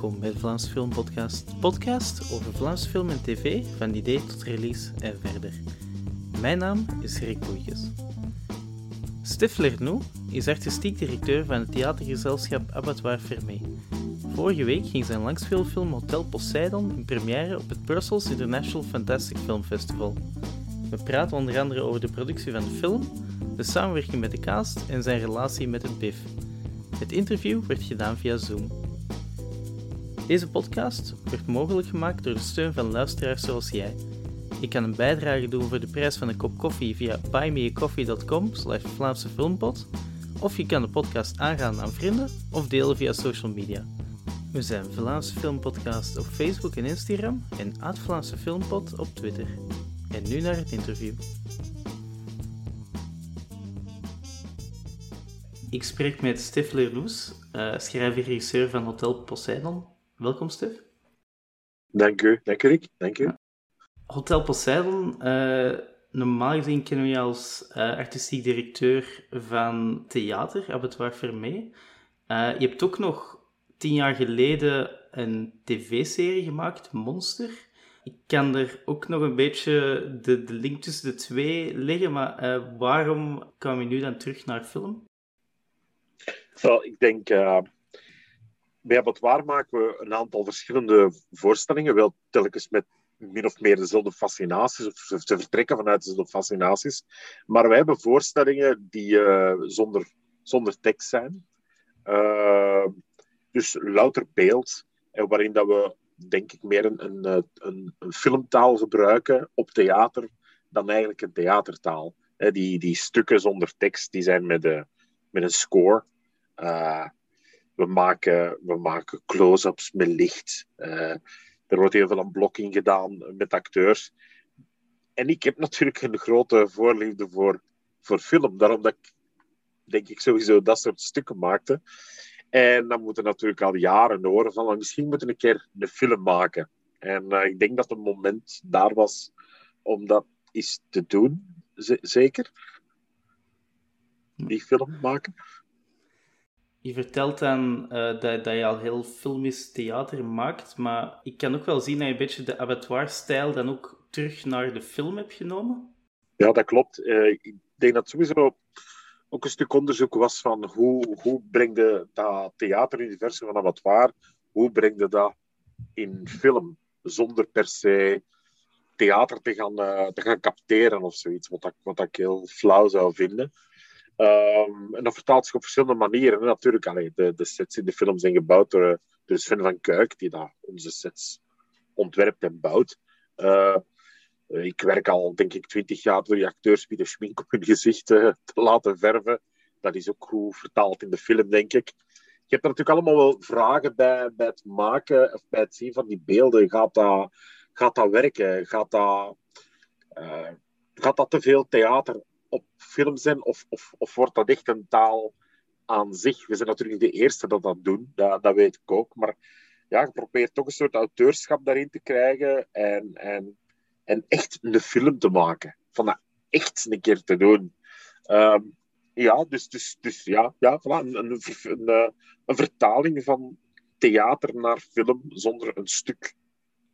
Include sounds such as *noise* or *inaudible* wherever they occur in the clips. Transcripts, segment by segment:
welkom bij de Vlaamse Film Podcast. Podcast over Vlaamse film en tv, van idee tot release en verder. Mijn naam is Rick Boeikes. Stef Lernoux is artistiek directeur van het theatergezelschap Abattoir Fermé. Vorige week ging zijn langspeelfilm Hotel Poseidon in première op het Brussels International Fantastic Film Festival. We praten onder andere over de productie van de film, de samenwerking met de cast en zijn relatie met het BIF. Het interview werd gedaan via Zoom. Deze podcast wordt mogelijk gemaakt door de steun van luisteraars zoals jij. Je kan een bijdrage doen voor de prijs van een kop koffie via buymeacoffee.com slash Vlaamse Filmpot of je kan de podcast aangaan aan vrienden of delen via social media. We zijn Vlaamse Filmpodcast op Facebook en Instagram en at Vlaamse Filmpot op Twitter. En nu naar het interview. Ik spreek met Stef Lerloes, uh, schrijver en regisseur van Hotel Poseidon. Welkom, Stef. Dank u, dank u Rick. Dank u. Hotel Poseidon, uh, normaal gezien kennen we je als uh, artistiek directeur van theater, Abattoir Fermé. je hebt ook nog tien jaar geleden een tv-serie gemaakt, Monster. Ik kan er ook nog een beetje de, de link tussen de twee leggen, maar waarom kwam je nu dan terug naar film? Well, ik denk, uh, bij Abattoir maken we een aantal verschillende voorstellingen, wel telkens met min of meer dezelfde fascinaties, of ze vertrekken vanuit dezelfde fascinaties. Maar we hebben voorstellingen die uh, zonder, zonder tekst zijn. Uh, dus louter beeld, en waarin dat we, denk ik, meer een, een, een, een filmtaal gebruiken op theater dan eigenlijk een theatertaal. Die, die stukken zonder tekst, die zijn met, de, met een score. We maken, we maken close-ups met licht. Uh, er wordt heel veel aan blokking gedaan met acteurs. En ik heb natuurlijk een grote voorliefde voor, voor film. Daarom dat ik, denk ik, sowieso dat soort stukken maakte. En dan moeten natuurlijk al jaren horen van, misschien moeten we een keer een film maken. En uh, ik denk dat het moment daar was om dat eens te doen. Zeker. Die film maken. Je vertelt dan uh, dat, dat je al heel filmisch theater maakt, maar ik kan ook wel zien dat je een beetje de abattoir-stijl dan ook terug naar de film hebt genomen. Ja, dat klopt. Uh, ik denk dat sowieso ook een stuk onderzoek was van hoe, hoe breng je dat theateruniversum van abattoir, hoe breng je dat in film, zonder per se theater te gaan, uh, te gaan capteren of zoiets, wat, ik, wat ik heel flauw zou vinden. Um, en dat vertaalt zich op verschillende manieren. Natuurlijk, allee, de, de sets in de film zijn gebouwd door, door Sven van Kuik, die daar onze sets ontwerpt en bouwt. Uh, ik werk al, denk ik, twintig jaar door die acteurs die de schmink op hun gezicht te laten verven. Dat is ook goed vertaald in de film, denk ik. Hebt er natuurlijk allemaal wel vragen bij, bij het maken of bij het zien van die beelden. Gaat dat, gaat dat werken? Gaat dat, gaat dat te veel theater op film zijn, of, of, of wordt dat echt een taal aan zich? We zijn natuurlijk de eerste dat dat doen, dat, dat weet ik ook. Maar ja, je probeert toch een soort auteurschap daarin te krijgen en, en, en echt een film te maken. Van dat echt een keer te doen. Um, ja, dus, dus, dus ja, ja voilà, een, een, een, eh, een, vertaling van theater naar film zonder een stuk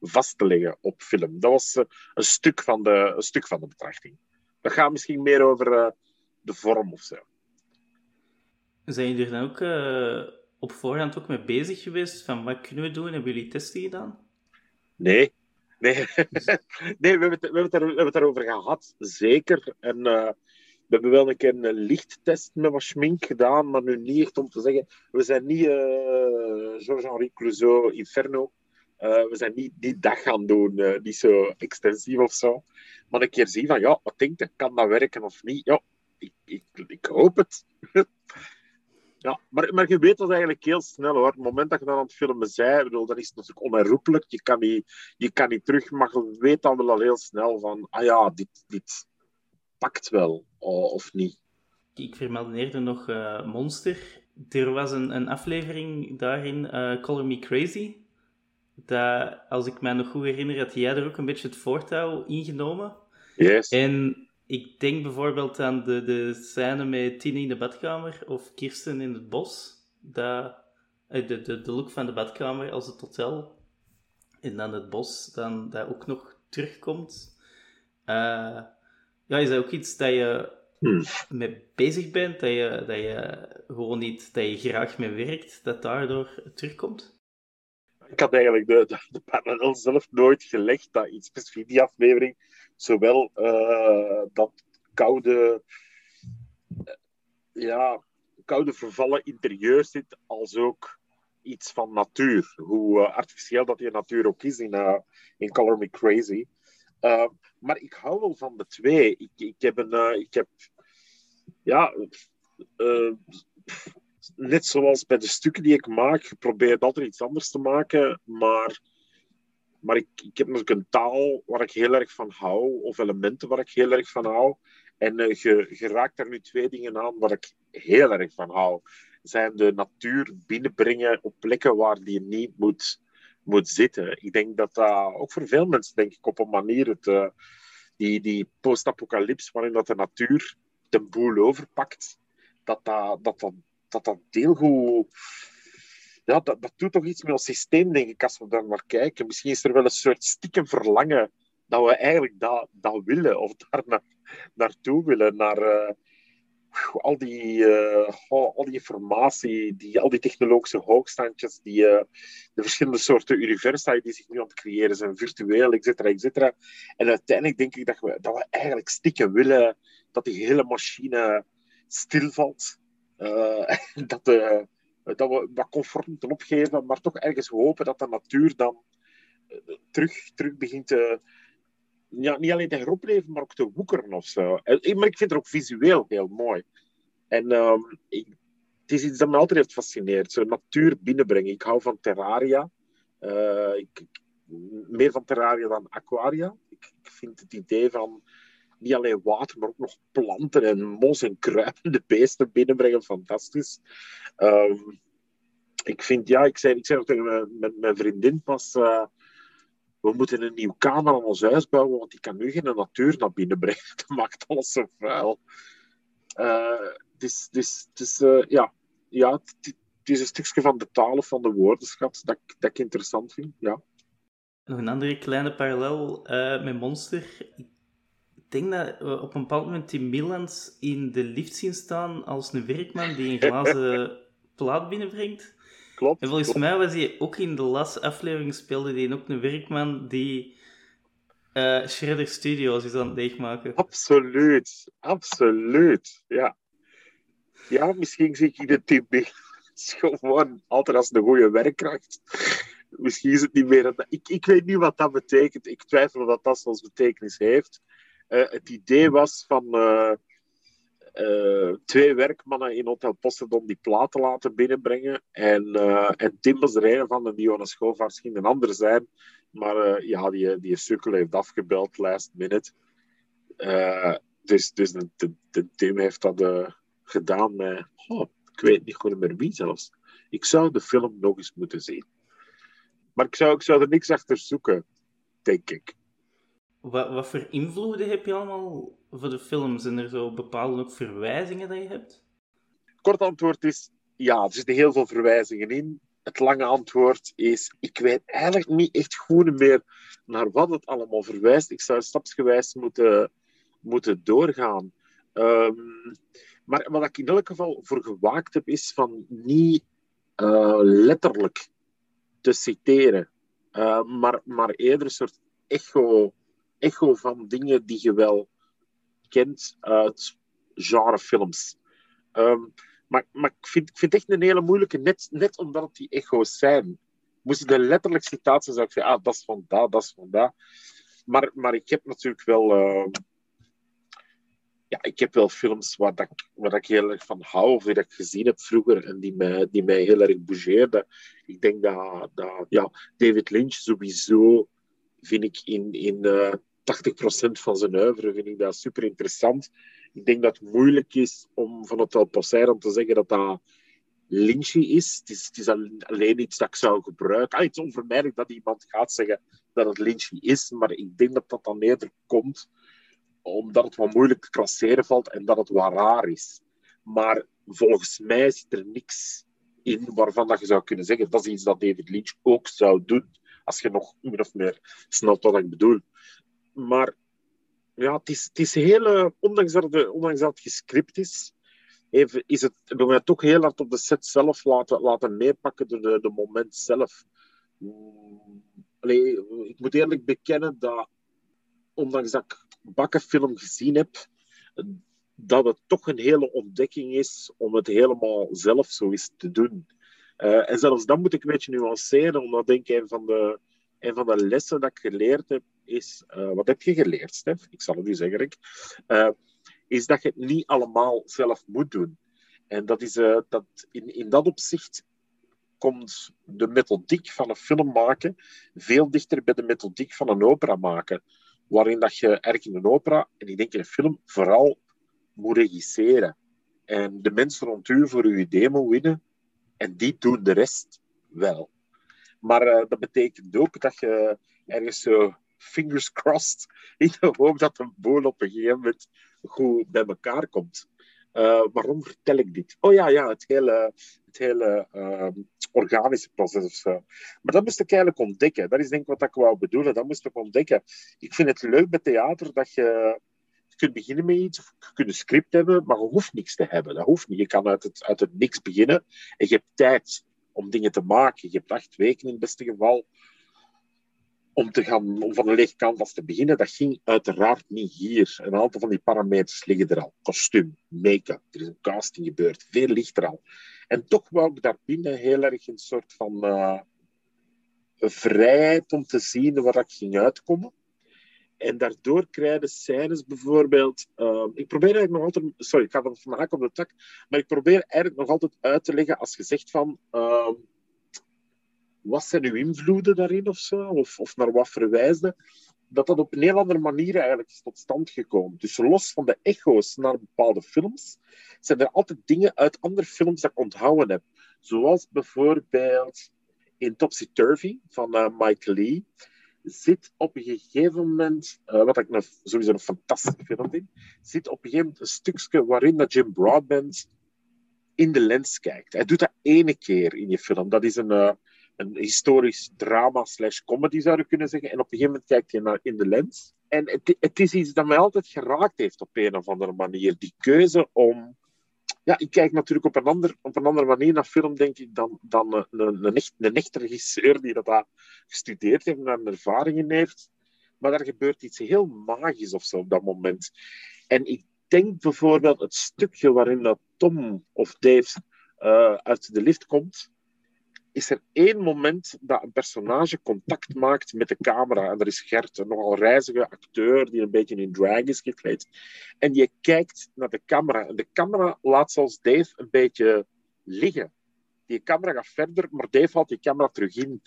vast te leggen op film. Dat was uh, een, stuk van de, een stuk van de betrachting. Dat gaat misschien meer over uh, de vorm of zo. Zijn jullie er dan ook uh, op voorhand ook mee bezig geweest? Van wat kunnen we doen? Hebben jullie testen gedaan? Nee. Nee, *laughs* nee we, hebben het, we, hebben het er, we hebben het erover gehad, zeker. En uh, we hebben wel een keer een lichttest met wat schmink gedaan, maar nu niet echt om te zeggen... We zijn niet Georges-Henri Clouseau Inferno. We zijn niet die dag gaan doen, niet zo extensief of zo. Maar een keer zien van, ja, wat denk je, kan dat werken of niet? Ja, ik, ik, ik hoop het. *laughs* ja, maar, maar je weet dat eigenlijk heel snel hoor. Het moment dat je dan aan het filmen bent, bedoel, dan is natuurlijk onherroepelijk. Je kan niet, je kan niet terug, maar je weet dan wel al heel snel van, ah ja, dit, dit pakt wel, of niet. Ik vermeldde eerder nog uh, Monster. Er was een, een aflevering daarin, uh, Color Me Crazy dat, als ik me nog goed herinner, had jij er ook een beetje het voortouw ingenomen. Yes. En ik denk bijvoorbeeld aan de, de scène met Tine in de badkamer of Kirsten in het bos. Dat de, de, de look van de badkamer als het hotel. En dan het bos, dan dat ook nog terugkomt. Uh, ja, is dat ook iets dat je hmm. mee bezig bent, dat je, dat je gewoon niet, dat je graag mee werkt, dat daardoor terugkomt? Ik had eigenlijk de, de, de parallel zelf nooit gelegd dat iets specifiek die aflevering, zowel uh, dat koude, uh, ja, koude vervallen interieur zit, als ook iets van natuur. Hoe uh, artificieel dat die natuur ook is in, in Color Me Crazy. maar ik hou wel van de twee. Ik, ik heb een, ik heb, ja, net zoals bij de stukken die ik maak, ik probeer altijd iets anders te maken, maar, maar ik, ik heb natuurlijk een taal waar ik heel erg van hou, of elementen waar ik heel erg van hou. En uh, je, je raakt daar nu twee dingen aan waar ik heel erg van hou. Zijn de natuur binnenbrengen op plekken waar die niet moet, moet zitten. Ik denk dat dat ook voor veel mensen, denk ik, op een manier het, uh, die, die post-apocalyps, waarin dat de natuur de boel overpakt, dat dat, dat, dat dat dat deelgoed... Ja, dat, dat doet toch iets met ons systeem, denk ik, als we daar naar kijken. Misschien is er wel een soort stiekem verlangen dat we eigenlijk dat, dat willen, of daar naar, naartoe willen, naar... Uh, al die, uh, al die informatie, die, al die technologische hoogstandjes, die, uh, de verschillende soorten universa die zich nu aan het creëren zijn, virtueel, et cetera, et cetera. En uiteindelijk denk ik dat we, dat we eigenlijk stiekem willen dat die hele machine stilvalt. Eh, *laughs* dat, uh, dat we wat comfort moeten opgeven, maar toch ergens hopen dat de natuur dan eh, terug, terug begint te, ja, niet alleen te heropleven, maar ook te woekeren of zo. Maar ik vind het ook visueel heel mooi. En ehm, het is iets dat me altijd heeft gefascineerd. Zo natuur binnenbrengen. Ik hou van terraria. ik, meer van terraria dan aquaria. Ik, ik, vind het idee van niet alleen water, maar ook nog planten en mos en kruipende beesten binnenbrengen. Fantastisch. Ehm, ik vind, ja, ik zei, ik zei ook tegen mijn, mijn, vriendin pas, uh, we moeten een nieuw kamer aan ons huis bouwen, want die kan nu geen natuur naar binnen brengen. *laughs* Dat maakt alles zo vuil. Dus, dus, dus ja, ja het, het, is een stukje van de taal of van de woordenschat dat, dat ik interessant vind, ja. Nog een andere kleine parallel met Monster denk dat we op een bepaald moment Tim Milans in de lift zien staan als een werkman die een glazen *laughs* plaat binnenbrengt. Klopt. En volgens mij was hij ook in de laatste aflevering speelde hij ook een werkman die uh, Shredder Studios is aan het leegmaken. Absoluut, absoluut, ja. Ja, misschien zie ik de Tim Milans gewoon altijd als een goede werkkracht. Misschien is het niet meer... Ik, ik weet niet wat dat betekent. Ik twijfel dat dat zo'n betekenis heeft. Uh, het idee was van uh, uh, twee werkmannen in Hotel Posterdom die platen laten binnenbrengen. En, en Tim was er een van, en Dionne Schoofaerts ging een ander zijn. Maar ja, die, die sukkel heeft afgebeld last minute. dus dus de, de, de, Tim heeft dat gedaan met... Oh, ik weet niet goed meer wie zelfs. Ik zou de film nog eens moeten zien. Maar ik zou, ik zou er niks achter zoeken, denk ik. Wat, wat voor invloeden heb je allemaal voor de film? Zijn er zo bepaalde ook verwijzingen dat je hebt? Kort antwoord is ja, er zitten heel veel verwijzingen in. Het lange antwoord is, ik weet eigenlijk niet echt goed meer naar wat het allemaal verwijst. Ik zou stapsgewijs moeten, moeten doorgaan. Um, maar wat ik in elk geval voor gewaakt heb, is van niet uh, letterlijk te citeren, uh, maar, maar eerder een soort echo echo van dingen die je wel kent uit genrefilms. Um, maar, maar ik, vind, ik vind het echt een hele moeilijke, net, net omdat het die echo's zijn. Moest ik de letterlijk citatie zou ik zeggen, ah, dat is van dat, dat is van dat. Maar, maar ik heb natuurlijk wel... Uh, ja, ik heb wel films waar, dat, waar ik heel erg van hou, of die ik gezien heb vroeger en die mij, die mij heel erg bougeerden. Ik denk dat, dat ja, David Lynch sowieso vind ik in, in uh, eh, 80% van zijn oeuvre vind ik dat super interessant. Ik denk dat het moeilijk is om van het Poseidon te zeggen dat dat lynchy is. Het, is. alleen iets dat ik zou gebruiken. Ah, het is onvermijdelijk dat iemand gaat zeggen dat het lynchy is, maar ik denk dat dat dan eerder komt omdat het wat moeilijk te klasseren valt en dat het wat raar is. Maar volgens mij zit er niks in waarvan dat je zou kunnen zeggen dat is iets dat David Lynch ook zou doen. Als je nog min of meer snapt wat ik bedoel. Maar ja, het is, het is heel, ondanks dat, de, ondanks dat het gescript is, even, is het toch heel hard op de set zelf laten, laten meepakken de, de moment zelf. Allee, ik moet eerlijk bekennen dat, ondanks dat ik bakkenfilm gezien heb, dat het toch een hele ontdekking is om het helemaal zelf zo eens te doen. Uh, en zelfs dan moet ik een beetje nuanceren, omdat denk ik een van de, een van de lessen dat ik geleerd heb, is... Uh, wat heb je geleerd, Stef? Ik zal het u zeggen, Rick. Uh, is dat je het niet allemaal zelf moet doen. En dat is, dat in, in dat opzicht komt de methodiek van een film maken veel dichter bij de methodiek van een opera maken. Waarin dat je erg in een opera, en ik denk in een film, vooral moet regisseren. En de mensen rond u voor uw idee moet winnen. En die doen de rest wel. Maar uh, dat betekent ook dat je ergens zo fingers crossed in de hoop dat een boel op een gegeven moment goed bij elkaar komt. Uh, waarom vertel ik dit? Oh ja, ja het hele, het hele uh, organische proces of zo. Maar dat moest ik eigenlijk ontdekken. Dat is denk ik wat ik wou bedoelen. Dat moest ik ontdekken. Ik vind het leuk bij theater dat je je kunt beginnen met iets, of je kunt een script hebben, maar je hoeft niks te hebben. Dat hoeft niet. Je kan uit het, uit het niks beginnen en je hebt tijd om dingen te maken. Je hebt acht weken in het beste geval om, te gaan, om van een leeg canvas te beginnen. Dat ging uiteraard niet hier. Een aantal van die parameters liggen er al. Kostuum, make-up, er is een casting gebeurd, veel ligt er al. En toch wou ik daar binnen heel erg een soort van uh, vrijheid om te zien waar ik ging uitkomen. En daardoor krijgen scènes bijvoorbeeld. Uh, ik probeer eigenlijk nog altijd. Sorry, ik ga van vandaag op de tak. Maar ik probeer eigenlijk nog altijd uit te leggen als je zegt van. Uh, wat zijn uw invloeden daarin of zo? Of, of naar wat verwijsde? Dat dat op een heel andere manier eigenlijk is tot stand gekomen. Dus los van de echo's naar bepaalde films, zijn er altijd dingen uit andere films dat ik onthouden heb. Zoals bijvoorbeeld in Topsy Turvy van uh, Mike Lee zit op een gegeven moment, uh, wat ik nog, sowieso een fantastische film vind, zit op een gegeven moment een stukje waarin dat Jim Broadbent in de lens kijkt. Hij doet dat ene keer in je film. Dat is een, uh, een historisch drama slash comedy, zou je kunnen zeggen. En op een gegeven moment kijkt hij naar in de lens. En het, het is iets dat mij altijd geraakt heeft op een of andere manier. Die keuze om ja, ik kijk natuurlijk op een, ander, op een andere manier naar film, denk ik, dan, dan een, een, een, echt, een echt regisseur die dat gestudeerd heeft en ervaringen heeft. Maar daar gebeurt iets heel magisch of zo op dat moment. En ik denk bijvoorbeeld het stukje waarin dat Tom of Dave uh, uit de lift komt, is er één moment dat een personage contact maakt met de camera. En dat is Gert, een nogal reizige acteur die een beetje in drag is gekleed. En je kijkt naar de camera. En de camera laat zelfs Dave een beetje liggen. Die camera gaat verder, maar Dave haalt die camera terug in.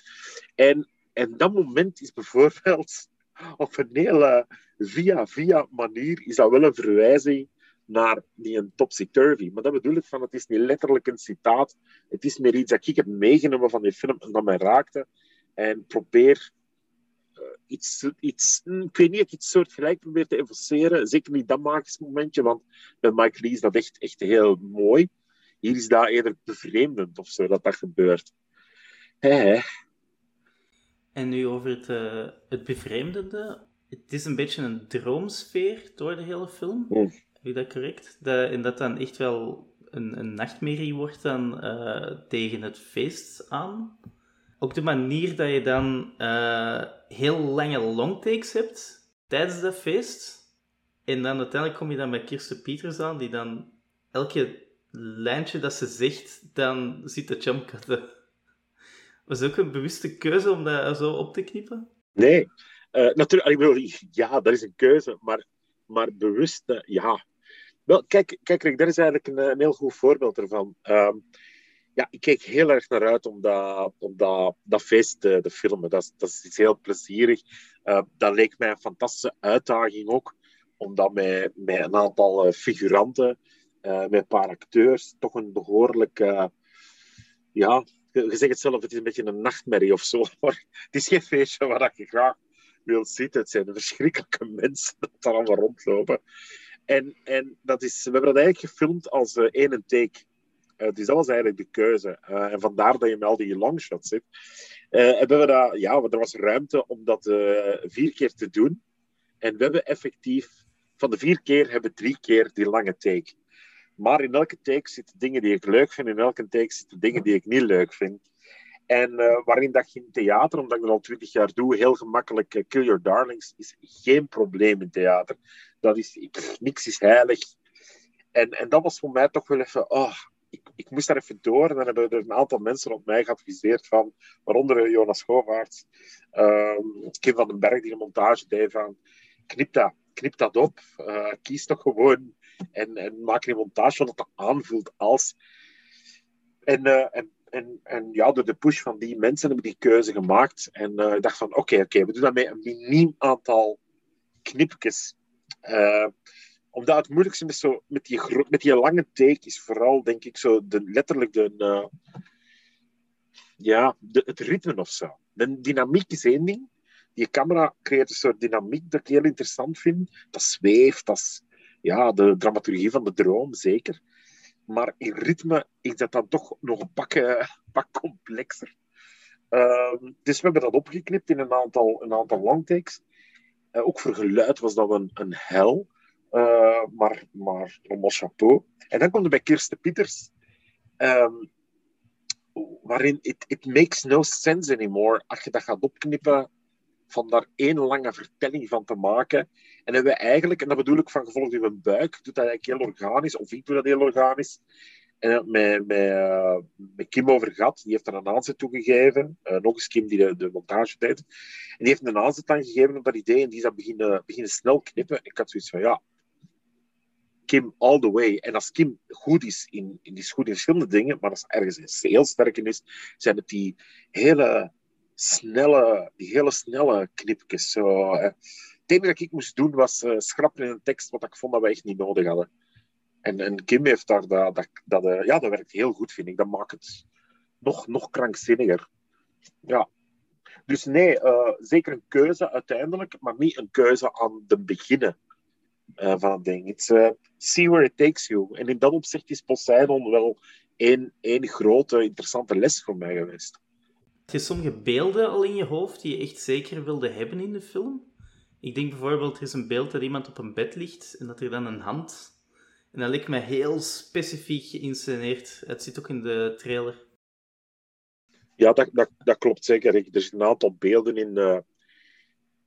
En, en dat moment is bijvoorbeeld *laughs* op een hele via-via manier is dat wel een verwijzing naar die een topsy-turvy. Maar dat bedoel ik van, het is niet letterlijk een citaat. Het is meer iets dat ik heb meegenomen van die film en dat mij raakte. En probeer uh, iets, iets, hm, ik weet niet, ik iets soortgelijk probeer te evoceren. Zeker niet dat magisch momentje, want bij Mike Lee is dat echt, echt heel mooi. Hier is dat eerder bevreemdend of zo, dat dat gebeurt. En nu over het, uh, het bevreemdende. Het is een beetje een droomsfeer door de hele film. Mm. Heb dat correct? Dat, en dat dan echt wel een, een nachtmerrie wordt dan uh, tegen het feest aan. Ook de manier dat je dan uh, heel lange longtakes hebt tijdens dat feest. En dan uiteindelijk kom je dan bij Kirsten Peters aan, die dan elke lijntje dat ze zegt, dan zit te jumpcutten. *laughs* Was ook een bewuste keuze om dat zo op te knippen? Nee, uh, natuurlijk. Ik bedoel, ja, dat is een keuze, maar, maar bewust, ja. Kijk, kijk Rick, is eigenlijk een, een heel goed voorbeeld ervan. Um, ja, ik keek heel erg naar uit om dat, om dat, feest te, filmen. Dat dat is iets heel plezierig. Uh, dat leek mij een fantastische uitdaging ook, omdat met, een aantal uh, figuranten, uh, met een paar acteurs, toch een behoorlijk. ja, je zegt het zelf, het is een beetje een nachtmerrie of zo. *laughs* Maar het is geen feestje waar je graag wilt zitten. Het zijn verschrikkelijke *laughs* mensen dat daar allemaal rondlopen. En, en dat is, we hebben dat eigenlijk gefilmd als uh, één take. dus dat was eigenlijk de keuze. en vandaar dat je met al die longshots zit. hebben we dat, ja, er was ruimte om dat vier keer te doen. En we hebben effectief, van de vier keer, hebben drie keer die lange take. Maar in elke take zitten dingen die ik leuk vind, in elke take zitten dingen die ik niet leuk vind. En uh, waarin dat in theater, omdat ik dat al twintig jaar doe, heel gemakkelijk Kill Your Darlings is geen probleem in theater. Dat is, ik, niks is heilig. En, en dat was voor mij toch wel even, oh, ik, ik moest daar even door. En dan hebben er een aantal mensen op mij geadviseerd van, waaronder Jonas Schovaerts, uh, Kim van den Berg, die een montage deed van, knip dat, knip dat op, uh, kies toch gewoon en, en maak een montage wat het aanvoelt als... En, en en, en ja, door de push van die mensen hebben die keuze gemaakt. En uh, ik dacht van, oké, oké, we doen dat met een miniem aantal knipjes. Uh, omdat het moeilijkste met, zo, met, die, met die lange take is vooral, denk ik, zo de, letterlijk de, uh, ja, de, het ritme of zo. De dynamiek is één ding. Die camera creëert een soort dynamiek dat ik heel interessant vind. Dat zweeft, dat is ja, de dramaturgie van de droom, zeker. Maar in ritme is dat dan toch nog een pak, uh, pak complexer. Uh, dus we hebben dat opgeknipt in een aantal, een aantal longtakes. Uh, ook voor geluid was dat een, een hel. Uh, maar, maar mon chapeau. En dan komt er bij Kirsten Pieters. Um, waarin it, it makes no sense anymore. Als je dat gaat opknippen van daar één lange vertelling van te maken. En hebben we eigenlijk, en dat bedoel ik van gevolg in mijn buik, doet dat eigenlijk heel organisch, of ik doe dat heel organisch. En met, met, uh, met Kim over gehad, die heeft er een aanzet toegegeven. Uh, nog eens Kim die de, de montage deed. En die heeft een aanzet aan gegeven op dat idee en die is dat beginnen, beginnen snel knippen. Ik had zoiets van, ja, Kim all the way. En als Kim goed is in, in is goed in verschillende dingen, maar als ergens heel sterk in is, zijn het die hele snelle, hele snelle knipjes. Zo, Het enige dat ik moest doen was uh, schrappen in een tekst wat ik vond dat we echt niet nodig hadden. En, en Kim heeft daar dat, dat, uh, ja, dat werkt heel goed, vind ik. Dat maakt het nog, nog krankzinniger. Ja. Dus nee, uh, zeker een keuze uiteindelijk, maar niet een keuze aan de beginnen van het ding. It's, see where it takes you. En in dat opzicht is Poseidon wel één, één grote, interessante les voor mij geweest. Heb je sommige beelden al in je hoofd die je echt zeker wilde hebben in de film? Ik denk bijvoorbeeld, er is een beeld dat iemand op een bed ligt en dat er dan een hand... En dat lijkt me heel specifiek geïnsceneerd. Het zit ook in de trailer. Ja, dat, dat, dat klopt zeker. Er zitten een aantal beelden in de,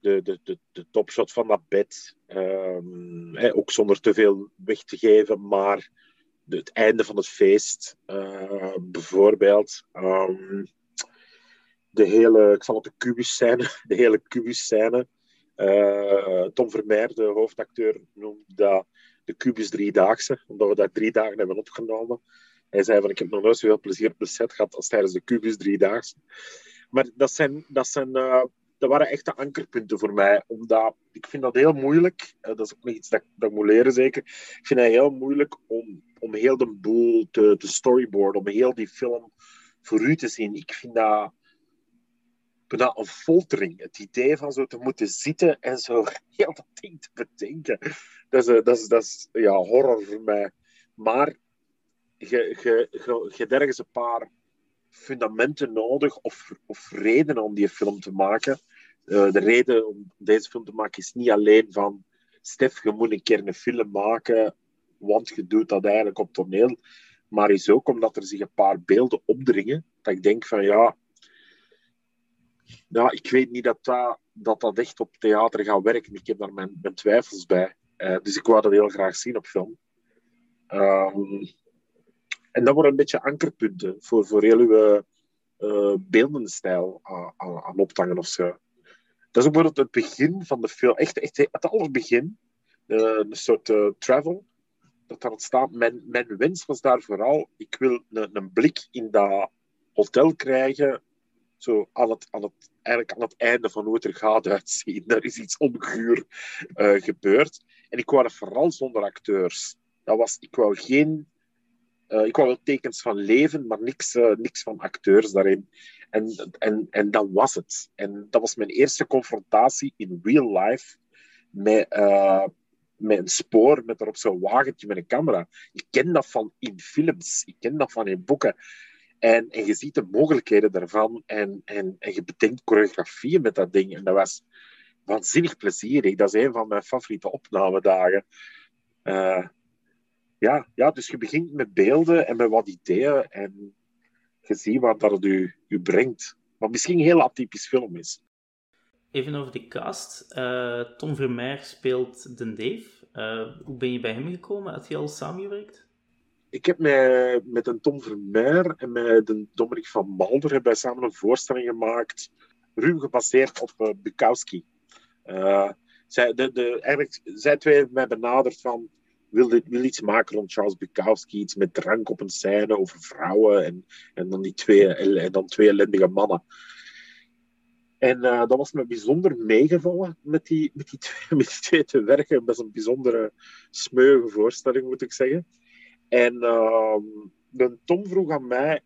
de, de, de, topshot van dat bed. Um, ook zonder te veel weg te geven, maar het einde van het feest, uh, bijvoorbeeld. Um, de hele, ik zal het de kubus scène, *laughs* de hele kubus scène. Uh, Tom Vermeer, de hoofdacteur, noemt dat de kubus driedaagse, omdat we daar drie dagen hebben opgenomen. Hij zei van, ik heb nog nooit zoveel plezier op de set gehad als tijdens de kubus driedaagse. Maar dat, zijn, dat, zijn, uh, dat waren echte ankerpunten voor mij, omdat ik vind dat heel moeilijk. Uh, dat is ook nog iets dat, dat ik moet leren, zeker. Ik vind het heel moeilijk om, om heel de boel te, te storyboarden, om heel die film voor u te zien. Ik vind dat bijna een foltering. Het idee van zo te moeten zitten en zo *laughs* heel dat ding te bedenken. Dat is, eh, dat is, dat is ja, horror voor mij. Maar je, je, je, ergens een paar fundamenten nodig of, of redenen om die film te maken. Uh, de reden om deze film te maken is niet alleen van Stef, je moet een keer een film maken, want je doet dat eigenlijk op toneel. Maar is ook omdat er zich een paar beelden opdringen. Dat ik denk van ja, ja, ik weet niet dat dat, dat, dat echt op theater gaat werken. Ik heb daar mijn, mijn twijfels bij. Uh, dus ik wou dat heel graag zien op film. Um, en dat worden een beetje ankerpunten voor, voor heel uw uh, beeldenstijl aan, aan, aan of zo. Dat is ook bijvoorbeeld het begin van de film. Echt, echt het allerbegin. Uh, een soort uh, travel. Dat daar staat. Mijn, mijn wens was daar vooral... Ik wil een, een blik in dat hotel krijgen zo aan het, aan het, eigenlijk aan het einde van hoe het er gaat uitzien. Er is iets onguur uh, gebeurd. En ik wou het vooral zonder acteurs. Dat was, ik wou geen... Uh, ik wou wel tekens van leven, maar niks, uh, niks van acteurs daarin. En, en, en dat was het. En dat was mijn eerste confrontatie in real life met, met een spoor, met erop zo'n wagentje met een camera. Ik ken dat van in films, ik ken dat van in boeken. En, en je ziet de mogelijkheden daarvan en, en, en je bedenkt choreografieën met dat ding. En dat was waanzinnig plezierig. Dat is een van mijn favoriete opnamedagen. Uh, ja, ja, dus je begint met beelden en met wat ideeën en je ziet wat dat het u, u brengt. Wat misschien een heel atypisch film is. Even over de cast. Uh, Tom Vermeer speelt Den Dave. Uh, hoe ben je bij hem gekomen? Had je al samengewerkt? Ik heb met, met een Tom Vermeer en met de Dominic van Malder hebben wij samen een voorstelling gemaakt, ruim gebaseerd op uh, Bukowski. zij, de, de, eigenlijk, zij twee hebben mij benaderd van wil, wil iets maken rond Charles Bukowski, iets met drank op een scène over vrouwen en, en, dan, die twee, en dan twee ellendige mannen. En uh, dat was me bijzonder meegevallen met die, met, die twee, *laughs* met die twee te werken. Best een bijzondere smeuige voorstelling, moet ik zeggen. En uh, de Tom vroeg aan mij...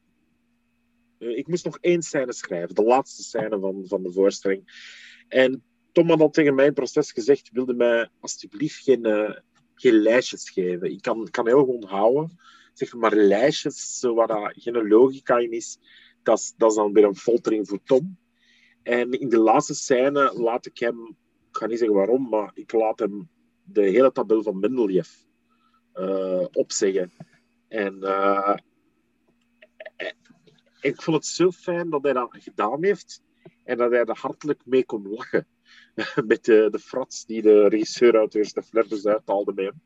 Uh, ik moest nog één scène schrijven, de laatste scène van, van de voorstelling. En Tom had al tegen mijn proces gezegd, wilde mij alsjeblieft geen, uh, geen lijstjes geven. Ik kan, kan heel goed onthouden. Zeg maar lijstjes waar dat geen logica in is, dat is, dat is dan weer een foltering voor Tom. En in de laatste scène laat ik hem, ik ga niet zeggen waarom, maar ik laat hem de hele tabel van Mendeleev uh, opzeggen. En uh, ik vond het zo fijn dat hij dat gedaan heeft en dat hij er hartelijk mee kon lachen. *laughs* Met de, de frats die de regisseur uit de flirters uithaalde hem.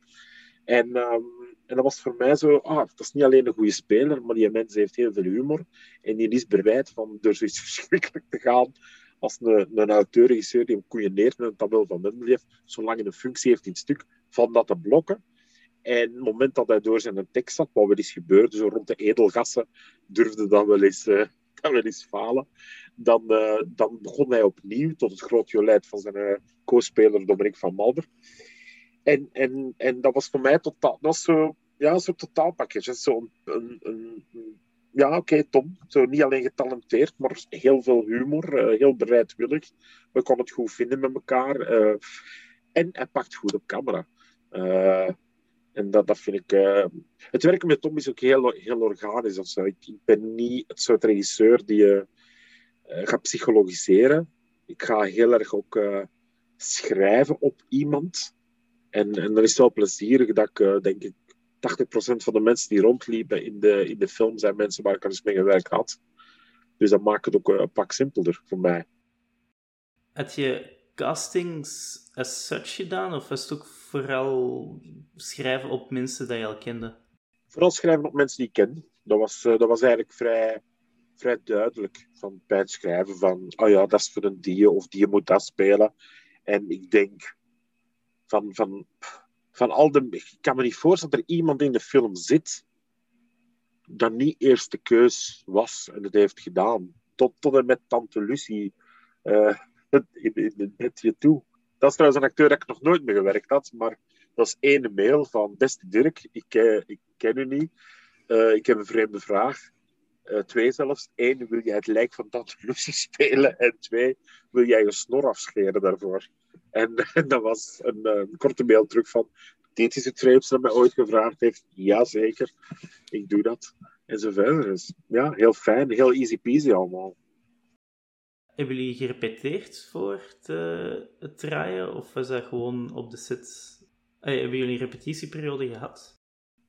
En, um, en dat was voor mij zo, ah, dat is niet alleen een goede speler, maar die mens heeft heel veel humor. En die is bereid van door zoiets *laughs* verschrikkelijk te gaan als een, een auteur-regisseur die hem koeieneert met een tabel van Mendeleev, zolang hij een functie heeft in stuk, van dat te blokken. En op het moment dat hij door zijn tekst zat, wat wel eens gebeurde, zo rond de edelgassen, durfde dat wel eens, uh, *laughs* dat wel eens falen. Dan, uh, dan begon hij opnieuw, tot het groot jolijt van zijn uh, co-speler Dominic van Malder. En, en, en dat was voor mij totaal, dat was zo, ja, een soort totaalpakketje. Zo een, een, ja, oké, Tom. Zo niet alleen getalenteerd, maar heel veel humor, heel bereidwillig. We konden het goed vinden met elkaar. Uh, en hij pakt goed op camera. Uh, en dat, dat vind ik. Het werken met Tom is ook heel, heel organisch. Ik, ik ben niet het soort regisseur die je gaat psychologiseren. Ik ga heel erg ook schrijven op iemand. En, en dan is het wel plezierig dat ik, denk ik, 80% van de mensen die rondliepen in de, in de film zijn mensen waar ik al eens mee gewerkt had. Dus dat maakt het ook een pak simpeler voor mij. Had je castings as such gedaan, of was het ook vooral schrijven op mensen die je al kende? Vooral schrijven op mensen die ik ken. Dat was, dat was eigenlijk vrij, vrij duidelijk van, bij het schrijven van, oh ja, dat is voor een die of die moet dat spelen. En ik denk van, van van al de. Ik kan me niet voorstellen dat er iemand in de film zit dat niet eerst de keus was en het heeft gedaan. Tot, tot en met Tante Lucie uh, *laughs* in, in, in je toe. Dat is trouwens een acteur dat ik nog nooit mee gewerkt had, maar dat is één mail van Beste Dirk, ik, ik ken u niet. Uh, ik heb een vreemde vraag. Uh, twee zelfs. Eén, wil jij het lijk van Tante Lucie *laughs* spelen? En twee, wil jij je snor afscheren daarvoor? En, *laughs* dat was een, een, korte mail terug van... Dit is het vreemdste dat mij ooit gevraagd heeft. Jazeker, ik doe dat. En zo verder. Dus ja, heel fijn. Heel easy peasy allemaal. Hebben jullie gerepeteerd voor het, uh, het draaien? Of was dat gewoon op de set... Hey, hebben jullie een repetitieperiode gehad?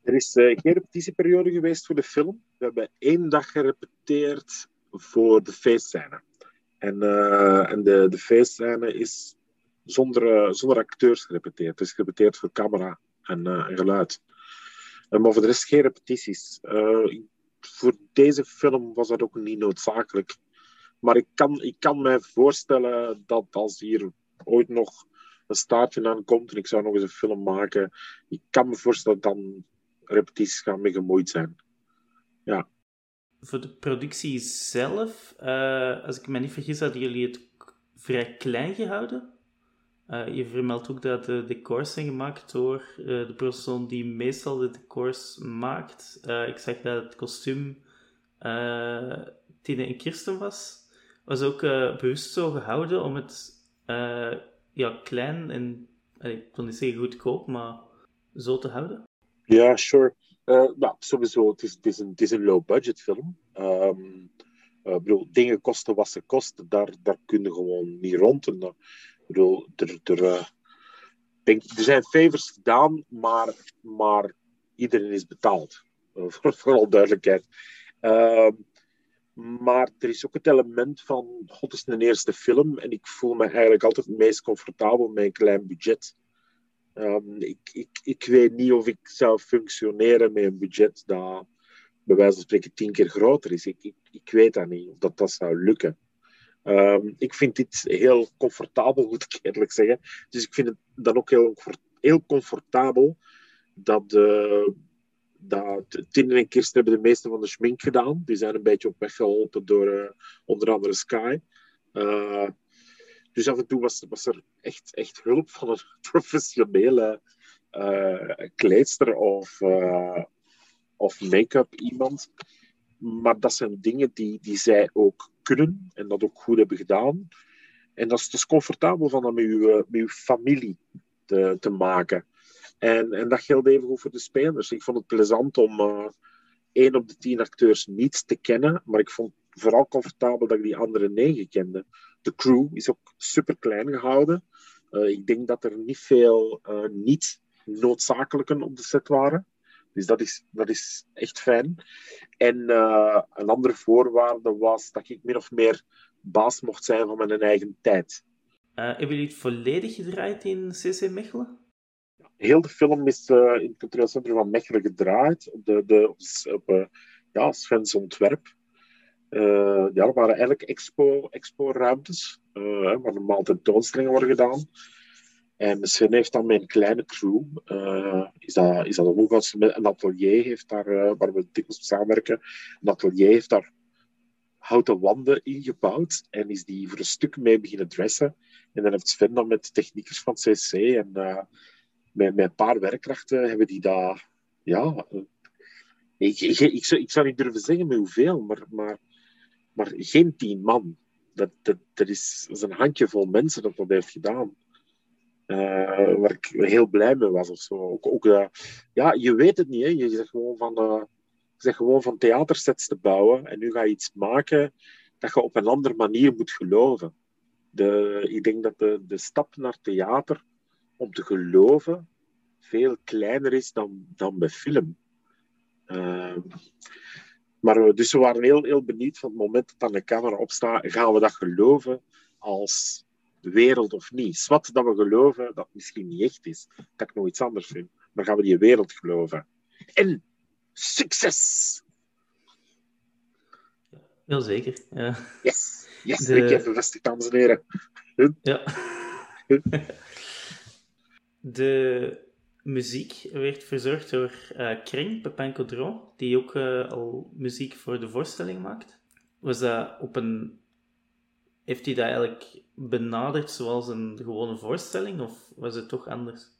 Er is uh, geen repetitieperiode geweest voor de film. We hebben één dag gerepeteerd voor de feestscène. En, en de, de is zonder, zonder acteurs gerepeteerd. Het is gerepeteerd voor camera en, en geluid. maar voor de rest geen repetities. voor deze film was dat ook niet noodzakelijk. Maar ik kan, ik kan me voorstellen dat als hier ooit nog een staartje aan komt en ik zou nog eens een film maken, ik kan me voorstellen dat dan repetities gaan mee gemoeid zijn. Ja. Voor de productie zelf, uh, als ik me niet vergis, hadden jullie het vrij klein gehouden. Uh, je vermeldt ook dat de decors zijn gemaakt door uh, de persoon die meestal de decors maakt. ik zag dat het kostuum Tine en Kirsten was. Was ook bewust zo gehouden om het ja, klein en ik wil niet zeggen goedkoop, maar zo te houden? Ja, sure. Uh, nou, sowieso, het is, een, een low-budget film. Um, uh, bedoel, dingen kosten wat ze kosten, daar, daar kun je gewoon niet rond. En, uh, bedoel, er, er, zijn favors gedaan, maar, maar iedereen is betaald. *laughs* voor, voor al duidelijkheid. Ehm, maar er is ook het element van, god, is een eerste film en ik voel me eigenlijk altijd het meest comfortabel met een klein budget. Um, ik, ik, ik weet niet of ik zou functioneren met een budget dat bij wijze van spreken tien keer groter is. Ik, ik, ik weet dat niet, of dat dat zou lukken. Um, ik vind dit heel comfortabel, *laughs* moet ik eerlijk zeggen. Dus ik vind het dan ook heel, heel comfortabel dat, uh, dat Tin en Kirsten hebben de meeste van de schmink gedaan. Die zijn een beetje op weg geholpen door uh, onder andere Sky. Uh, dus af en toe was, was er echt, echt hulp van een *laughs* professionele uh, kleedster of, of make-up iemand. Maar dat zijn dingen die, die zij ook kunnen en dat ook goed hebben gedaan. En dat is dus comfortabel van dat met met uw familie te, te maken. En, en dat geldt even voor de spelers. Ik vond het plezant om uh, één op de tien acteurs niet te kennen, maar ik vond vooral comfortabel dat ik die andere negen kende. De crew is ook super klein gehouden. Uh, ik denk dat er niet veel uh, niet noodzakelijken op de set waren. Dus dat is, dat is echt fijn. En een andere voorwaarde was dat ik min of meer baas mocht zijn van mijn eigen tijd. hebben jullie het volledig gedraaid in CC Mechelen? Heel de film is in het cultureel centrum van Mechelen gedraaid. Op, de, de, op, ja, Sven's ontwerp. Uh, ja, er waren eigenlijk expo, expo-ruimtes, uh, waar normaal tentoonstellingen worden gedaan. En Sven heeft dan een kleine crew, is, dat, is dat een atelier heeft daar, waar we dikwijls samenwerken, een atelier heeft daar houten wanden ingebouwd en is die voor een stuk mee beginnen dressen. En dan heeft Sven dan met techniekers van CC en met, met een paar werkkrachten hebben die daar, ja, ik, ik, ik, zou, ik zou niet durven zeggen met hoeveel, maar, maar maar geen tien man. Dat, dat, dat, is, dat is een handjevol mensen dat dat heeft gedaan. Uh, waar ik heel blij mee was of zo. Ook, ook ja, je weet het niet. Hè. Je zegt gewoon van, uh, je zegt gewoon van theatersets te bouwen en nu ga je iets maken dat je op een andere manier moet geloven. De, ik denk dat de, de stap naar theater om te geloven veel kleiner is dan, dan bij film. Maar dus we waren heel, heel benieuwd van het moment dat aan de camera opstaat, gaan we dat geloven als wereld of niet? Wat dat we geloven dat misschien niet echt is, dat ik nog iets anders vind. Maar gaan we die wereld geloven? En succes! Heel zeker, ja. Yes, yes, de... ik heb bevestigd, dames en heren. Ja. *laughs* de muziek werd verzorgd door uh, Kring, Pepin Caudron, die ook uh, al muziek voor de voorstelling maakt. Was dat op een... Heeft hij dat eigenlijk benaderd zoals een gewone voorstelling, of was het toch anders?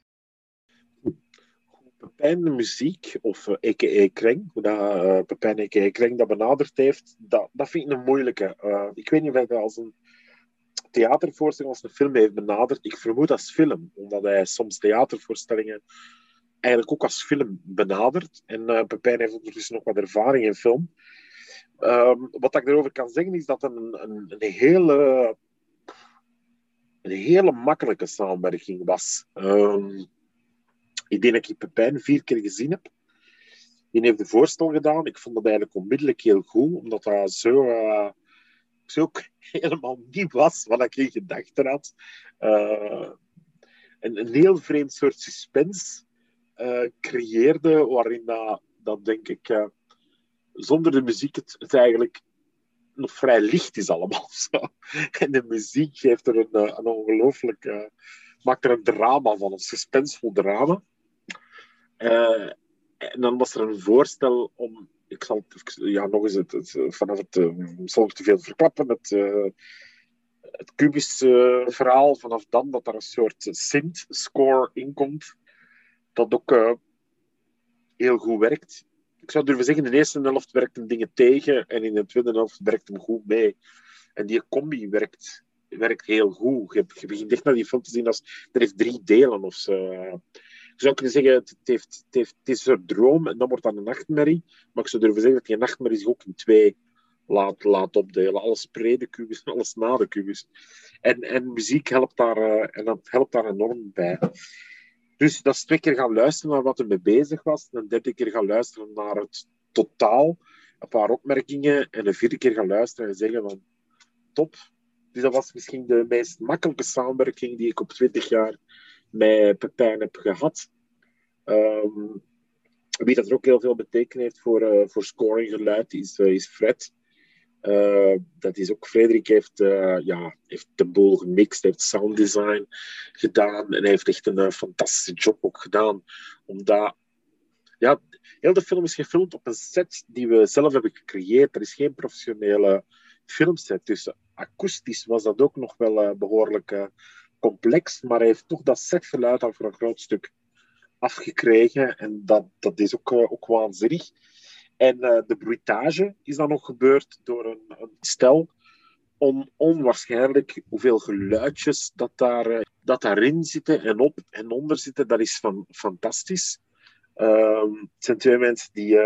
Pepijn de muziek, of uh, eh. Kring, hoe dat uh, Pepijn a.k.a. Kring dat benaderd heeft, dat, dat vind ik een moeilijke. Ik weet niet of dat als een theatervoorstelling als een film heeft benaderd. Ik vermoed als film, omdat hij soms theatervoorstellingen eigenlijk ook als film benadert. En uh, Pepijn heeft ondertussen nog wat ervaring in film. Um, wat ik erover kan zeggen is dat een, een, een, hele, een hele makkelijke samenwerking was. Um, ik denk dat ik Pepijn vier keer gezien heb. Die heeft de voorstel gedaan. Ik vond dat eigenlijk onmiddellijk heel goed, omdat dat zo, uh, zo *laughs* helemaal niet was wat ik in gedachten had. Uh, een, een heel vreemd soort suspense uh, creëerde, waarin dat, denk ik, uh, zonder de muziek het, het, eigenlijk nog vrij licht is allemaal. *laughs* Zo. En de muziek geeft er een, een ongelooflijk, maakt er een drama van, een suspensevol drama. en dan was er een voorstel om ik zal ja, nog eens het, het vanaf het, zal ik te veel verklappen, het, uh, het uh, verhaal, vanaf dan dat er een soort synth-score in komt, dat ook heel goed werkt. Ik zou durven zeggen, in de eerste helft werkt hem dingen tegen en in de tweede helft werkt hem goed mee. En die combi werkt werkt heel goed. Je, je begint echt naar die film te zien als... Er heeft drie delen of zo. Je zou kunnen zeggen, het, heeft, het, heeft, is een droom en dan wordt dat een nachtmerrie. Maar ik zou durven zeggen dat die nachtmerrie zich ook in twee laat, laat opdelen. Alles pre de en alles na de kubus. En, en muziek helpt daar, uh, en dat helpt daar enorm bij. Dus dat is twee keer gaan luisteren naar wat er mee bezig was. En een derde keer gaan luisteren naar het totaal. Een paar opmerkingen. En een vierde keer gaan luisteren en zeggen van... Top. Dus dat was misschien de meest makkelijke samenwerking die ik op 20 jaar met Pepijn heb gehad. Um, wie dat er ook heel veel betekend heeft voor, uh, voor scoring geluid is, uh, is Fred. Dat is ook, Frederik heeft, ja, heeft de boel gemixt, heeft sound design gedaan en heeft echt een fantastische job ook gedaan. Omdat, ja, heel de film is gefilmd op een set die we zelf hebben gecreëerd. Er is geen professionele filmset. Dus akoestisch was dat ook nog wel behoorlijk complex, maar hij heeft toch dat setgeluid al voor een groot stuk afgekregen. En dat, dat is ook, ook waanzinnig. En uh, de bruitage is dan nog gebeurd door een, een stel. Om onwaarschijnlijk hoeveel geluidjes dat, daar, uh, dat daarin zitten en op en onder zitten. Dat is van, fantastisch. Uh, het zijn twee mensen die,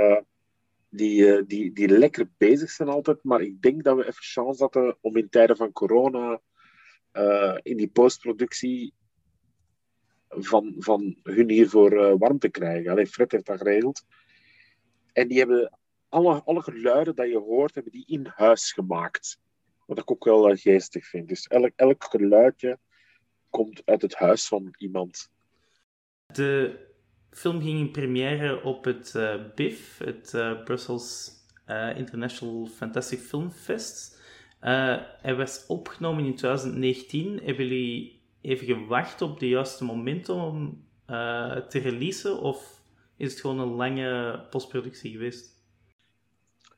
die, die, die lekker bezig zijn altijd. Maar ik denk dat we even chance hadden om in tijden van corona in die postproductie van, van hun hiervoor warm te krijgen. Alleen Fred heeft dat geregeld. En die hebben alle, alle geluiden dat je hoort, hebben die in huis gemaakt. Wat ik ook wel uh, geestig vind. Dus elk, elk geluidje komt uit het huis van iemand. De film ging in première op het uh, BIF, het uh, Brussels International Fantastic Film Fest. Hij werd opgenomen in 2019. Hebben jullie even gewacht op de juiste moment om te releasen? Of is het gewoon een lange postproductie geweest?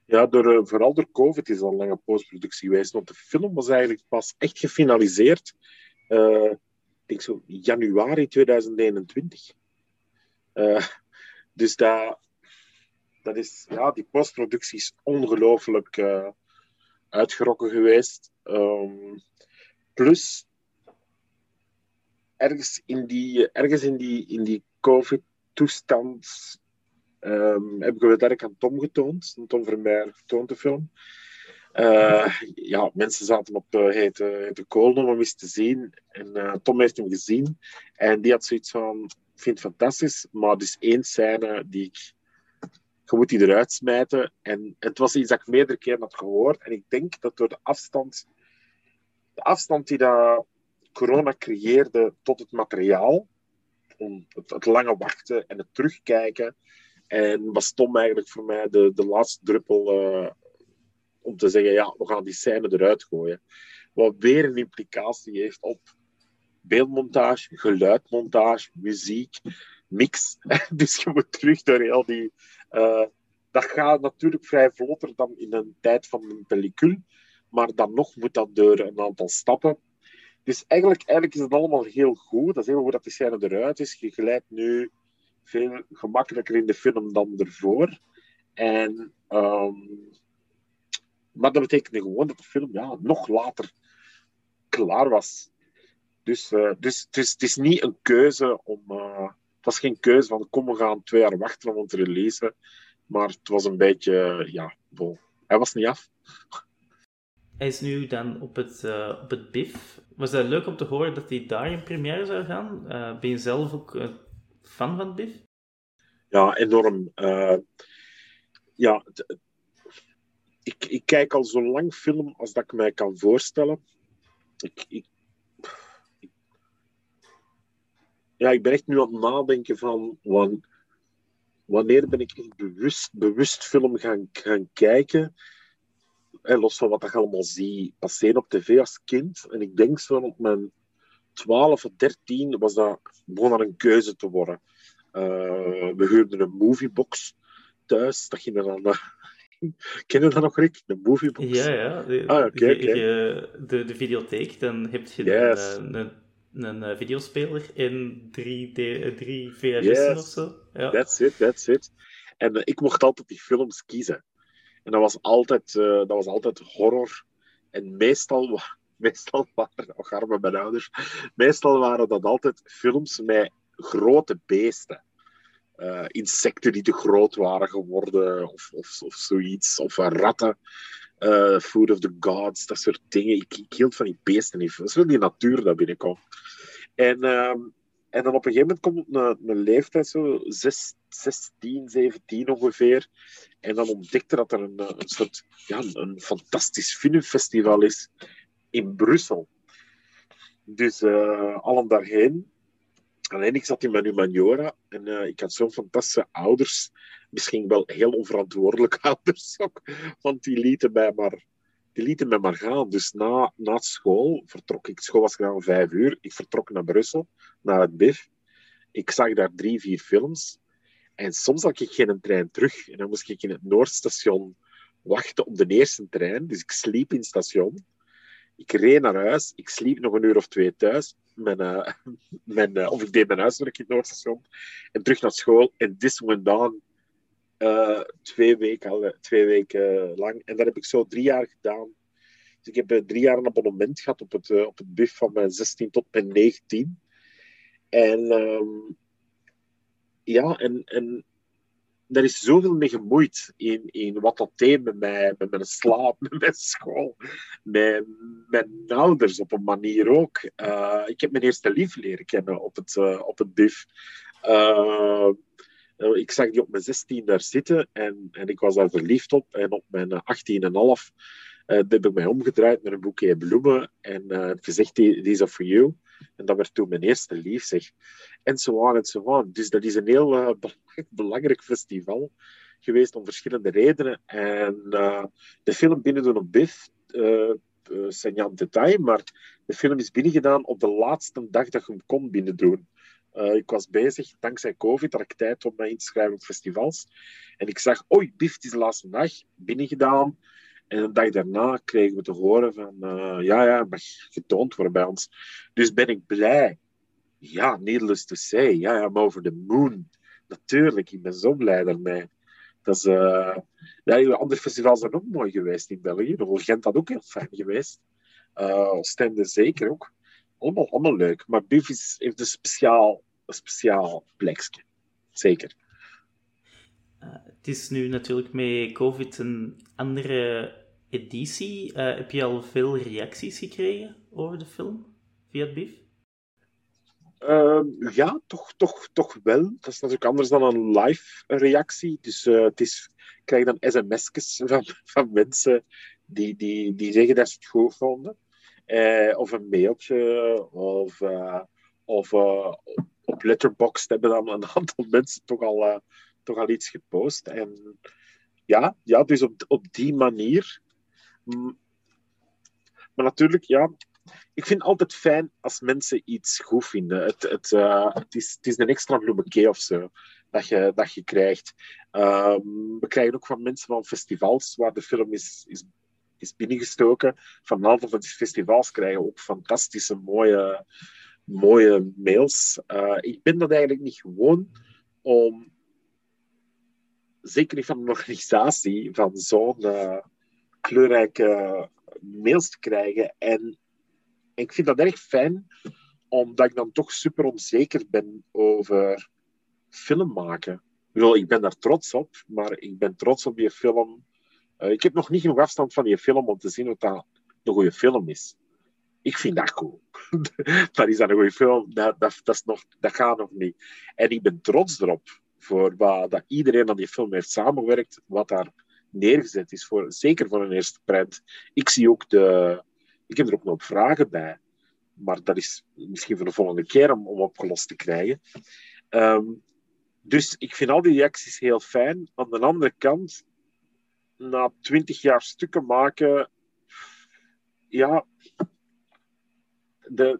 Ja, door, uh, vooral door COVID is het een lange postproductie geweest. Want de film was eigenlijk pas echt gefinaliseerd. Uh, ik denk zo januari 2021. Uh, dus dat, dat is, ja, die postproductie is ongelooflijk uitgerokken geweest. Um, plus, ergens in die, ergens in die, in die COVID toestand um, heb ik het werk aan Tom getoond. Tom Vermeer getoond de film. Uh, ja, mensen zaten op uh, hete, hete kool om hem eens te zien. En uh, Tom heeft hem gezien. En die had zoiets van, ik vind het fantastisch, maar er is één scène die ik... Je moet die eruit smijten. En het was iets dat ik meerdere keren had gehoord. En ik denk dat door de afstand... De afstand die dat corona creëerde tot het materiaal om het, het, lange wachten en het terugkijken. En was Tom eigenlijk voor mij de, de laatste druppel uh, om te zeggen, ja, we gaan die scène eruit gooien. Wat weer een implicatie heeft op beeldmontage, geluidmontage, muziek, mix. *laughs* dus je moet terug door heel die... Uh, dat gaat natuurlijk vrij vlotter dan in een tijd van een pellicule. Maar dan nog moet dat door een aantal stappen. Dus eigenlijk, eigenlijk is het allemaal heel goed. Dat is heel goed dat die scène eruit is. Je glijdt nu veel gemakkelijker in de film dan ervoor. En, um, maar dat betekent gewoon dat de film ja, nog later klaar was. Dus, uh, dus, dus het is niet een keuze om. Het was geen keuze van kom, we gaan twee jaar wachten om te releasen. Maar het was een beetje, ja, bol. Hij was niet af. Hij is nu dan op het, uh, op het BIF. Was dat leuk om te horen dat hij daar in première zou gaan? Uh, ben je zelf ook uh, fan van het BIF? Ja, enorm. ja, ik, ik kijk al zo lang film als dat ik mij kan voorstellen. Ik, ik, ja, ik ben echt nu aan het nadenken van wanneer ben ik echt bewust, bewust film gaan, gaan kijken los van wat ik allemaal zie passeren op tv als kind. En ik denk zo op mijn 12 of 13 was dat, begon dat een keuze te worden. Uh, we huurden een moviebox thuis. Dat ging dan... Uh, *laughs* Ken je dat nog, Rick? De moviebox? Ja, ja. De, ah, okay, okay. de, de videotheek, dan heb je yes. een, een, een, een, videospeler in 3D, 3 VHS'en yes. of zo. Ja. That's it, that's it. En uh, ik mocht altijd die films kiezen. En dat was altijd, uh, dat was altijd horror. En meestal *laughs* meestal waren, och arme mijn ouders, meestal waren dat altijd films met grote beesten. Uh, insecten die te groot waren geworden, of, of, of zoiets, of ratten. Uh, Food of the Gods, dat soort dingen. Ik, ik hield van die beesten niet. Wel die natuur dat binnenkomt. En, ehm, en dan op een gegeven moment komt een leeftijd, zo 6, 16, 17 ongeveer. En dan ontdekte dat er een, een soort ja, een fantastisch filmfestival is in Brussel. Dus uh, allen daarheen. Alleen ik zat in mijn humaniora en uh, ik had zo'n fantastische ouders. Misschien wel heel onverantwoordelijke *laughs* ouders ook. Want die lieten mij maar, die lieten mij maar gaan. Dus na, na school vertrok ik. School was gedaan om vijf uur. Ik vertrok naar Brussel, naar het BIF. Ik zag daar drie, vier films. En soms had ik geen trein terug. En dan moest ik in het Noordstation wachten op de eerste trein. Dus ik sliep in het station. Ik reed naar huis. Ik sliep nog een uur of twee thuis. Mijn, uh, *laughs* mijn, uh, of ik deed mijn huiswerk in het Noordstation. En terug naar school. En this went on uh, twee, weken, al, twee weken lang. En dat heb ik zo drie jaar gedaan. Dus ik heb drie jaar een abonnement gehad op het, op het BIF van mijn 16 tot mijn 19. En um, ja, en, en daar is zoveel mee gemoeid in, in wat dat deed met, mij, met mijn slaap, *laughs* met mijn school, met mijn ouders op een manier ook. Ik heb mijn eerste lief leren kennen op het, op het BIF. Uh, ik zag die op mijn 16 daar zitten en, en ik was daar verliefd op. En op mijn 18,5 uh, heb ik mij omgedraaid met een boekje bloemen en uh, gezegd, these are for you. En dat werd toen mijn eerste lief, zeg. En zo aan en zo aan. Dus dat is een heel *laughs* belangrijk festival geweest om verschillende redenen. En de film binnen op BIF, uh, uh, detail, maar de film is binnengedaan op de laatste dag dat je hem kon binnendoen. Uh, ik was bezig, dankzij COVID had ik tijd om mij in te schrijven op festivals. En ik zag, oei, BIF is de laatste dag, binnengedaan. En een dag daarna kregen we te horen van, uh, ja, ja, mag getoond worden bij ons. Dus ben ik blij. Ja, needless to say. Ja, maar over de moon. Natuurlijk, ik ben zo blij daarmee. Dat is, uh, ja, andere festivals zijn ook mooi geweest in België. De Gent had ook heel fijn geweest. Uh, Oostende zeker ook. Allemaal, allemaal leuk. Maar BIF is, heeft een speciaal, speciaal plekje. Zeker. Uh, het is nu natuurlijk met COVID een andere editie. Uh, heb je al veel reacties gekregen over de film via het BIF? Uh, ja, toch, toch, toch wel. Dat is natuurlijk anders dan een live reactie. Dus uh, het is, ik krijg dan sms'jes van, van mensen die, die, die zeggen dat ze het goed vonden. Of een mailtje, of, of op Letterboxd hebben dan een aantal *laughs* mensen toch al toch al iets gepost. En ja, ja dus op, op die manier. Maar natuurlijk, ja, ik vind het altijd fijn als mensen iets goed vinden. Het, het, uh, het, is, het is een extra bloemetje of zo dat je, dat je krijgt. Um, we krijgen ook van mensen van festivals waar de film is, is, is binnengestoken. Van een aantal van die festivals krijgen we ook fantastische, mooie, mooie mails. Uh, ik ben dat eigenlijk niet gewoon om zeker niet van een organisatie, van zo'n uh, kleurrijke mails te krijgen. En ik vind dat erg fijn, omdat ik dan toch super onzeker ben over film maken. Ik ben daar trots op, maar ik ben trots op die film. Uh, ik heb nog niet genoeg afstand van die film om te zien wat dat een goede film is. Ik vind dat cool. *laughs* dat is dat een goede film. Dat, dat, dat, is nog, gaat nog niet. En ik ben trots erop voor wat dat iedereen aan die film heeft samengewerkt, wat daar neergezet is, voor, zeker voor een eerste print. Ik zie ook de... Ik heb er ook nog vragen bij, maar dat is misschien voor de volgende keer om, om opgelost te krijgen. Um, dus ik vind al die reacties heel fijn. Aan de andere kant, na twintig jaar stukken maken, ja, de,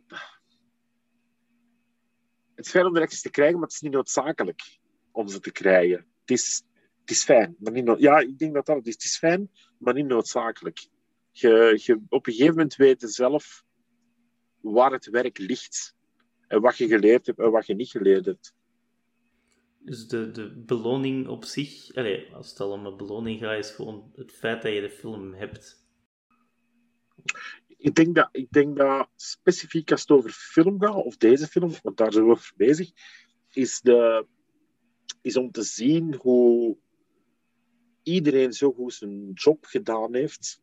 het is fijn om reacties te krijgen, maar het is niet noodzakelijk om ze te krijgen. Het is, het is fijn, maar niet Ja, ik denk dat dat het is. Het is fijn, maar niet noodzakelijk. Je, je, op een gegeven moment weet je zelf waar het werk ligt. En wat je geleerd hebt en wat je niet geleerd hebt. Dus de, de beloning op zich, allez, als het al om een beloning gaat, is gewoon het feit dat je de film hebt. Ik, denk dat, ik denk dat specifiek als het over film gaat, of deze film, want daar zijn we over bezig, is, de, is om te zien hoe iedereen zo goed zijn job gedaan heeft,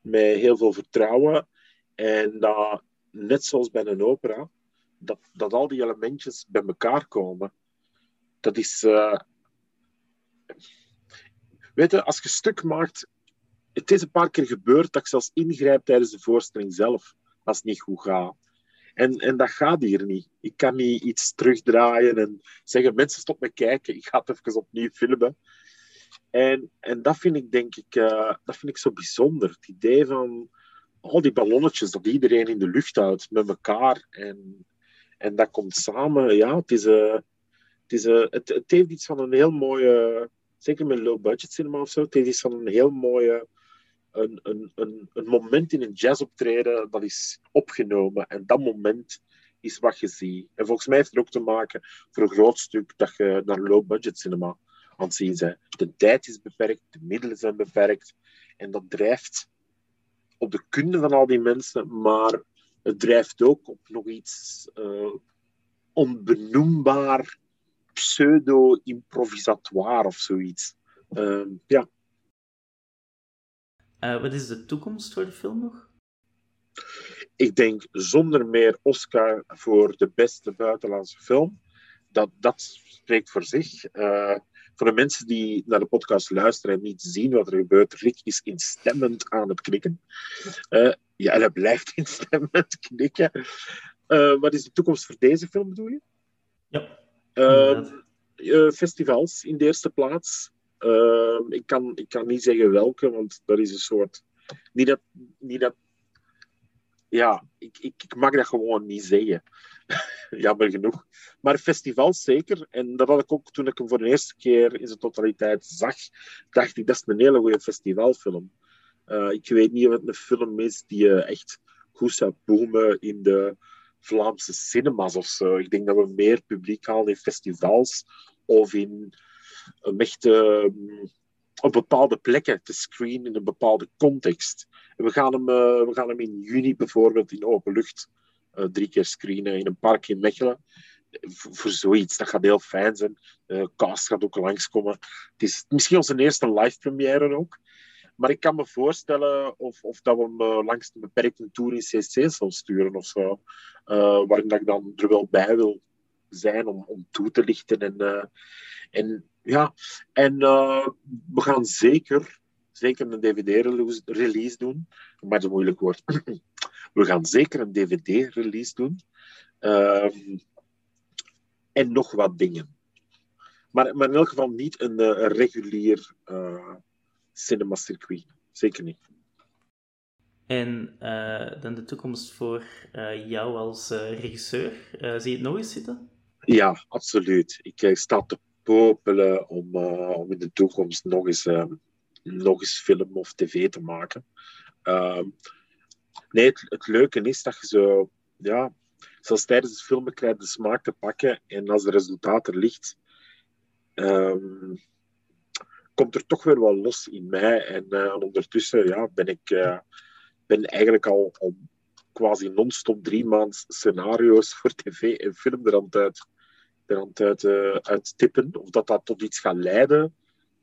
met heel veel vertrouwen. En dat, net zoals bij een opera, dat, dat al die elementjes bij elkaar komen. Dat is. Uh... Weet je, als je stuk maakt. Het is een paar keer gebeurd dat ik zelfs ingrijp tijdens de voorstelling zelf, als het niet goed gaat. En, en dat gaat hier niet. Ik kan niet iets terugdraaien en zeggen: mensen, stop met kijken, ik ga het even opnieuw filmen. En, en dat vind ik, denk ik, uh, dat vind ik zo bijzonder. Het idee van al die ballonnetjes, dat iedereen in de lucht houdt met elkaar. En, en dat komt samen. Ja, het, is, is, uh, het, het heeft iets van een heel mooie, zeker met low budget cinema of zo, het heeft iets van een heel mooie, een, een, een, een moment in een jazzoptreden dat is opgenomen. En dat moment is wat je ziet. En volgens mij heeft het ook te maken voor een groot stuk dat je naar low budget cinema aan het zien bent. De tijd is beperkt, de middelen zijn beperkt. En dat drijft op de kunde van al die mensen, maar het drijft ook op nog iets uh, onbenoembaar, pseudo-improvisatoire of zoiets. Uh, ja. Uh, wat is de toekomst voor de film nog? Ik denk zonder meer Oscar voor de beste buitenlandse film. Dat, dat spreekt voor zich. Uh, voor de mensen die naar de podcast luisteren en niet zien wat er gebeurt, Rick is instemmend aan het knikken. Uh, ja, hij blijft *laughs* instemmend knikken. Wat is de toekomst voor deze film, bedoel je? Ja. Uh, festivals in de eerste plaats. Ehm, ik, kan, ik kan niet zeggen welke, want dat is een soort. Niet dat. Niet dat ja, ik, ik, ik mag dat gewoon niet zeggen. *laughs* Jammer genoeg. Maar festivals zeker. En dat had ik ook toen ik hem voor de eerste keer in zijn totaliteit zag. Dacht ik, dat is een hele goede festivalfilm. Uh, ik weet niet of het een film is die echt goed zou boomen in de Vlaamse cinemas of zo. Ik denk dat we meer publiek halen in festivals of in een echte, um, op bepaalde plekken te screenen in een bepaalde context. We, gaan hem, uh, we gaan hem in juni bijvoorbeeld in open lucht uh, drie keer screenen in een park in Mechelen. Voor, zoiets, dat gaat heel fijn zijn. Uh, cast gaat ook langskomen. Het is misschien onze eerste live première ook. Maar ik kan me voorstellen of, of dat we hem langs een beperkte tour in CC zullen sturen of zo. Uh, waarin dat ik dan er wel bij wil zijn om, om toe te lichten. En, en ja, en we gaan zeker, zeker een DVD-release doen. Maar dat moeilijk woord. *clears throat* we gaan zeker een DVD-release doen. Ehm, en nog wat dingen. Maar, maar in elk geval niet een, een regulier cinema-circuit. Zeker niet. En dan de toekomst voor jou als regisseur. zie je het nog eens zitten? Ja, absoluut. Ik sta te popelen om, om in de toekomst nog eens, nog eens film of tv te maken. Ehm, nee, het, leuke is dat je zo, ja, zelfs tijdens het filmen krijg de smaak te pakken en als het resultaat er ligt, um, komt er toch weer wel los in mij. En uh, ondertussen ja, ben ik uh, ben eigenlijk al, al quasi non-stop drie maanden scenario's voor tv en film er aan het, uit, er aan het uit, uh. Of dat dat tot iets gaat leiden,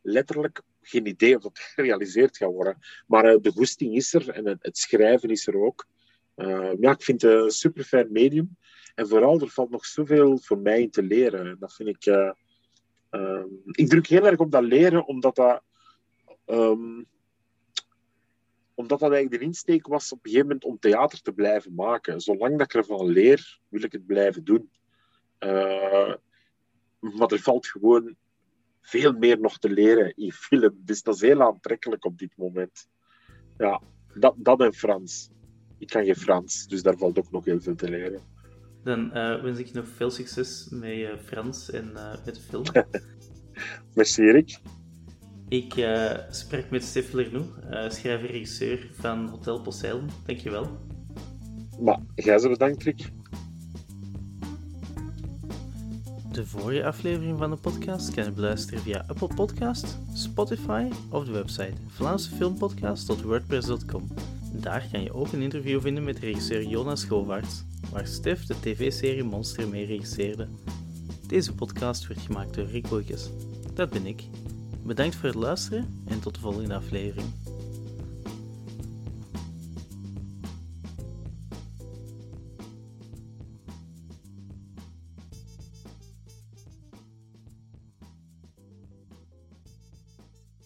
letterlijk geen idee of dat *laughs* gerealiseerd gaat worden. Maar de goesting is er en het, schrijven is er ook. ja, ik vind het een super fijn medium. En vooral, er valt nog zoveel voor mij in te leren. Dat vind ik Uh, ik druk heel erg op dat leren, omdat dat, um, omdat dat eigenlijk de insteek was op een gegeven moment om theater te blijven maken. Zolang dat ik ervan leer, wil ik het blijven doen. Uh, maar er valt gewoon veel meer nog te leren in film. Dus dat is heel aantrekkelijk op dit moment. Ja, dat, dat en Frans. Ik kan geen Frans, dus daar valt ook nog heel veel te leren. Dan uh, wens ik nog veel succes met uh, Frans en uh, met de film. *laughs* Merci, Erik. Ik spreek met Stef Lernoux, schrijver en regisseur van Hotel Poseidon. Dankjewel. Maar, jij ze bedankt, Rick. De vorige aflevering van de podcast kan je beluisteren via Apple Podcast, Spotify of de website vlaamsefilmpodcast.wordpress.com. Daar kan je ook een interview vinden met regisseur Jonas Govaerts, waar Stef de tv-serie Monster mee regisseerde. Deze podcast werd gemaakt door Rick Boykes. Dat ben ik. Bedankt voor het luisteren en tot de volgende aflevering.